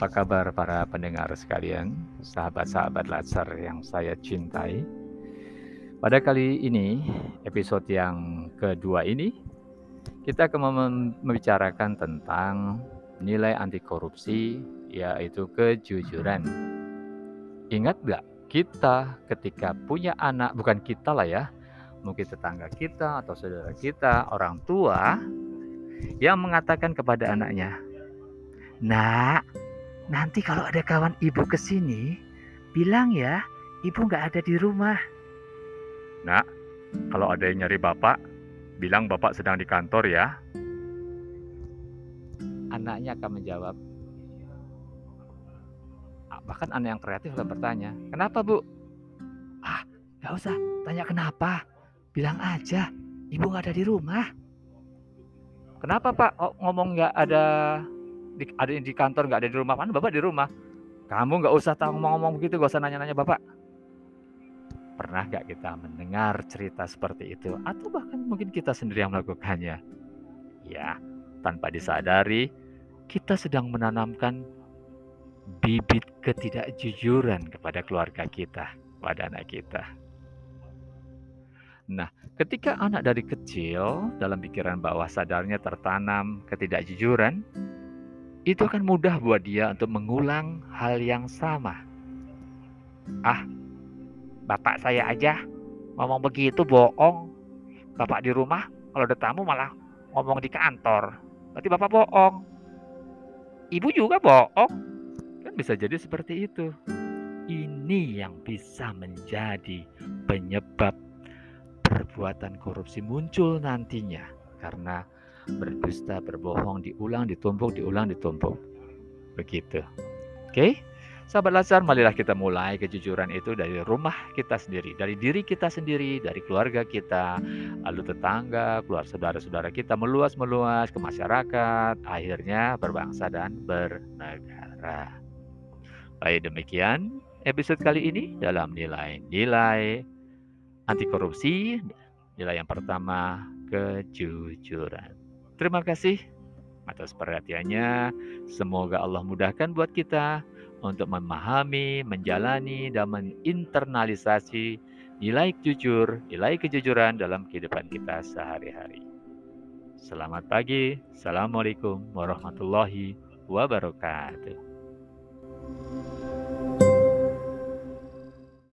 Apa kabar para pendengar sekalian, sahabat-sahabat laser yang saya cintai? Pada kali ini, episode yang kedua ini, kita akan membicarakan tentang nilai anti korupsi, yaitu kejujuran. Ingat gak, kita ketika punya anak, bukan kita lah ya, mungkin tetangga kita atau saudara kita, orang tua, yang mengatakan kepada anaknya, Nak, nanti kalau ada kawan ibu ke sini, bilang ya, ibu nggak ada di rumah. Nak, kalau ada yang nyari bapak, bilang bapak sedang di kantor ya. Anaknya akan menjawab, ah, bahkan anak yang kreatif akan bertanya, kenapa bu? Ah, nggak usah tanya kenapa, bilang aja, ibu nggak ada di rumah. Kenapa pak? Oh, ngomong nggak ada di, ada di kantor nggak ada di rumah. Mana bapak di rumah? Kamu nggak usah tahu ngomong-ngomong begitu gak usah nanya-nanya bapak. Pernah nggak kita mendengar cerita seperti itu? Atau bahkan mungkin kita sendiri yang melakukannya? Ya tanpa disadari kita sedang menanamkan bibit ketidakjujuran kepada keluarga kita pada anak kita. Nah, ketika anak dari kecil dalam pikiran bawah sadarnya tertanam ketidakjujuran, itu akan mudah buat dia untuk mengulang hal yang sama. Ah, bapak saya aja ngomong begitu bohong. Bapak di rumah kalau ada tamu malah ngomong di kantor. Berarti bapak bohong. Ibu juga bohong. Kan bisa jadi seperti itu. Ini yang bisa menjadi penyebab perbuatan korupsi muncul nantinya karena berdusta, berbohong, diulang, ditumpuk, diulang, ditumpuk. Begitu. Oke? Sahabat Lazar, marilah kita mulai kejujuran itu dari rumah kita sendiri, dari diri kita sendiri, dari keluarga kita, lalu tetangga, keluar saudara-saudara kita meluas-meluas ke masyarakat, akhirnya berbangsa dan bernegara. Baik demikian episode kali ini dalam nilai-nilai anti korupsi, nilai yang pertama kejujuran. Terima kasih atas perhatiannya. Semoga Allah mudahkan buat kita untuk memahami, menjalani, dan menginternalisasi nilai jujur, nilai kejujuran dalam kehidupan kita sehari-hari. Selamat pagi. Assalamualaikum warahmatullahi wabarakatuh.